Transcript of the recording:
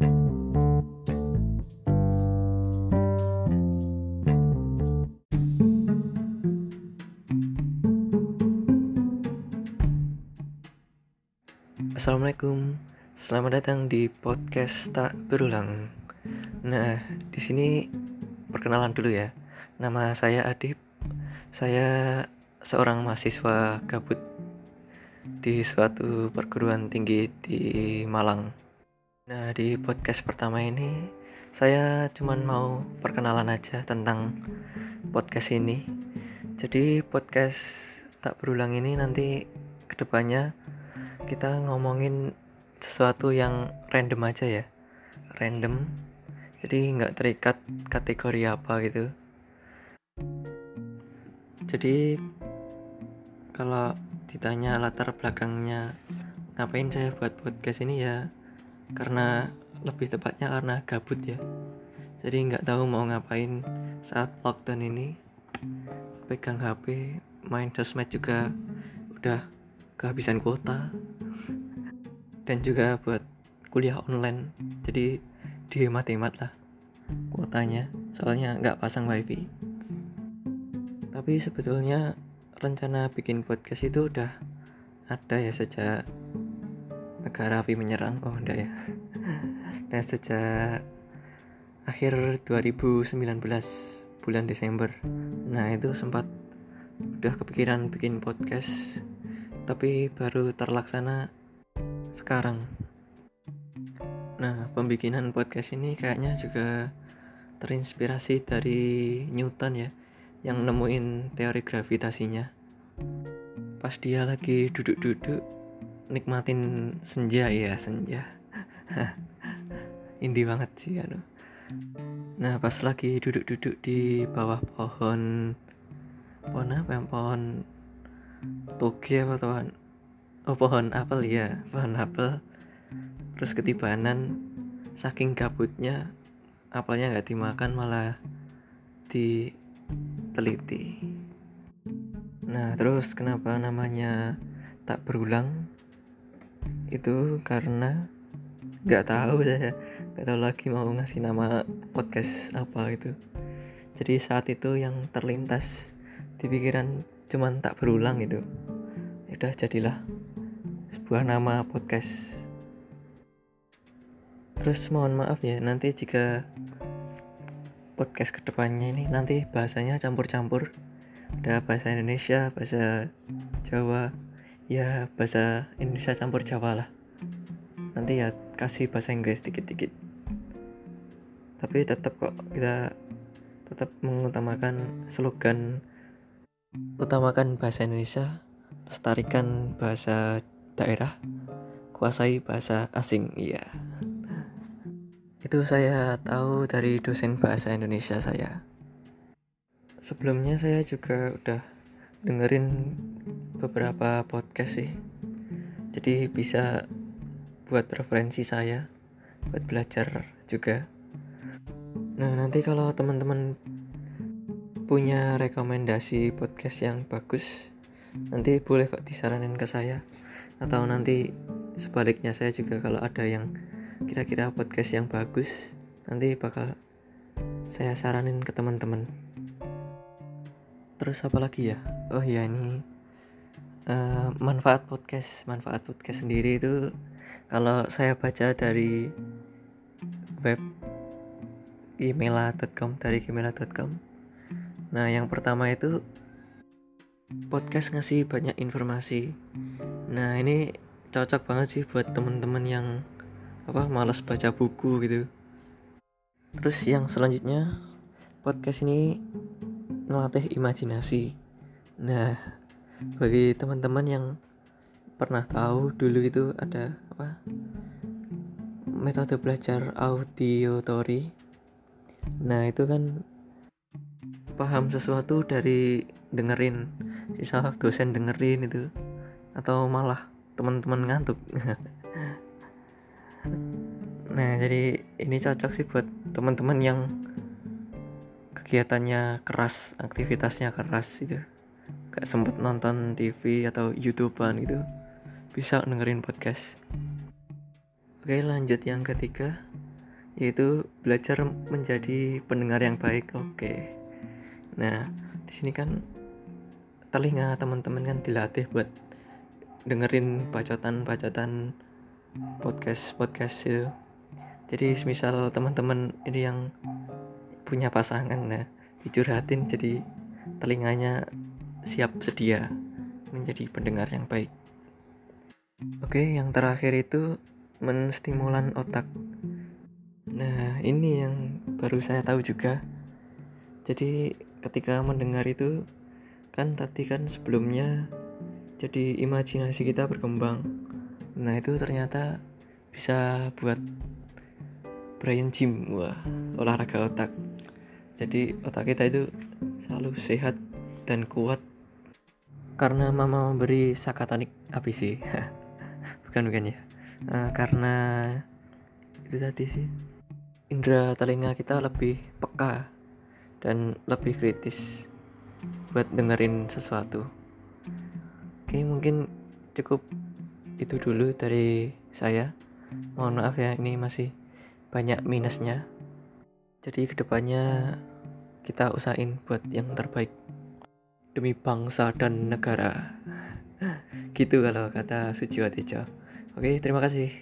Assalamualaikum, selamat datang di podcast tak berulang. Nah, di sini perkenalan dulu ya. Nama saya Adib. Saya seorang mahasiswa gabut di suatu perguruan tinggi di Malang. Nah, di podcast pertama ini saya cuman mau perkenalan aja tentang podcast ini. Jadi podcast tak berulang ini nanti ke depannya kita ngomongin sesuatu yang random aja ya. Random. Jadi nggak terikat kategori apa gitu. Jadi kalau ditanya latar belakangnya ngapain saya buat podcast ini ya karena lebih tepatnya karena gabut ya. Jadi nggak tahu mau ngapain saat lockdown ini. Pegang HP main sosmed juga udah kehabisan kuota. Dan juga buat kuliah online. Jadi dihemat-hemat lah kuotanya. Soalnya nggak pasang wifi. Tapi sebetulnya rencana bikin podcast itu udah ada ya sejak negara api menyerang oh enggak ya dan sejak akhir 2019 bulan Desember nah itu sempat udah kepikiran bikin podcast tapi baru terlaksana sekarang. Nah, pembikinan podcast ini kayaknya juga terinspirasi dari Newton ya, yang nemuin teori gravitasinya. Pas dia lagi duduk-duduk nikmatin senja ya, senja. Indie banget sih ya. Nah, pas lagi duduk-duduk di bawah pohon pohon apa ya? Pohon toge apa pohon oh pohon apel ya pohon apel terus ketibanan saking gabutnya apelnya nggak dimakan malah diteliti nah terus kenapa namanya tak berulang itu karena nggak tahu saya nggak tahu lagi mau ngasih nama podcast apa itu jadi saat itu yang terlintas di pikiran cuman tak berulang itu ya udah jadilah sebuah nama podcast. Terus mohon maaf ya nanti jika podcast ke depannya ini nanti bahasanya campur-campur. Ada bahasa Indonesia bahasa Jawa ya bahasa Indonesia campur Jawa lah nanti ya kasih bahasa Inggris dikit-dikit tapi tetap kok kita tetap mengutamakan slogan Utamakan bahasa Indonesia, lestarikan bahasa daerah, kuasai bahasa asing. Iya. Itu saya tahu dari dosen bahasa Indonesia saya. Sebelumnya saya juga udah dengerin beberapa podcast sih. Jadi bisa buat referensi saya, buat belajar juga. Nah, nanti kalau teman-teman punya rekomendasi podcast yang bagus nanti boleh kok disaranin ke saya atau nanti sebaliknya saya juga kalau ada yang kira-kira podcast yang bagus nanti bakal saya saranin ke teman-teman terus apa lagi ya oh ya ini uh, manfaat podcast manfaat podcast sendiri itu kalau saya baca dari web gmail.com dari gmail.com Nah, yang pertama itu podcast ngasih banyak informasi. Nah, ini cocok banget sih buat teman-teman yang apa malas baca buku gitu. Terus yang selanjutnya podcast ini melatih imajinasi. Nah, bagi teman-teman yang pernah tahu dulu itu ada apa? Metode belajar auditory. Nah, itu kan paham sesuatu dari dengerin. Sisa dosen dengerin itu atau malah teman-teman ngantuk. Nah jadi ini cocok sih buat teman-teman yang kegiatannya keras aktivitasnya keras itu gak sempet nonton TV atau YouTubean gitu bisa dengerin podcast. Oke lanjut yang ketiga yaitu belajar menjadi pendengar yang baik. Oke. Nah di sini kan telinga teman-teman kan dilatih buat dengerin bacotan-bacotan podcast podcast itu. Jadi misal teman-teman ini yang punya pasangan nah dicurhatin jadi telinganya siap sedia menjadi pendengar yang baik. Oke yang terakhir itu menstimulan otak. Nah ini yang baru saya tahu juga. Jadi ketika mendengar itu kan tadi kan sebelumnya jadi imajinasi kita berkembang. Nah itu ternyata bisa buat brain gym wah olahraga otak. Jadi otak kita itu selalu sehat dan kuat karena mama memberi sakatonik ABC bukan bukan ya. Uh, karena itu tadi sih. Indera telinga kita lebih peka dan lebih kritis buat dengerin sesuatu. Oke mungkin cukup itu dulu dari saya. Mohon maaf ya ini masih banyak minusnya. Jadi ke depannya kita usahain buat yang terbaik demi bangsa dan negara. Gitu kalau kata Sujiwo oke terima kasih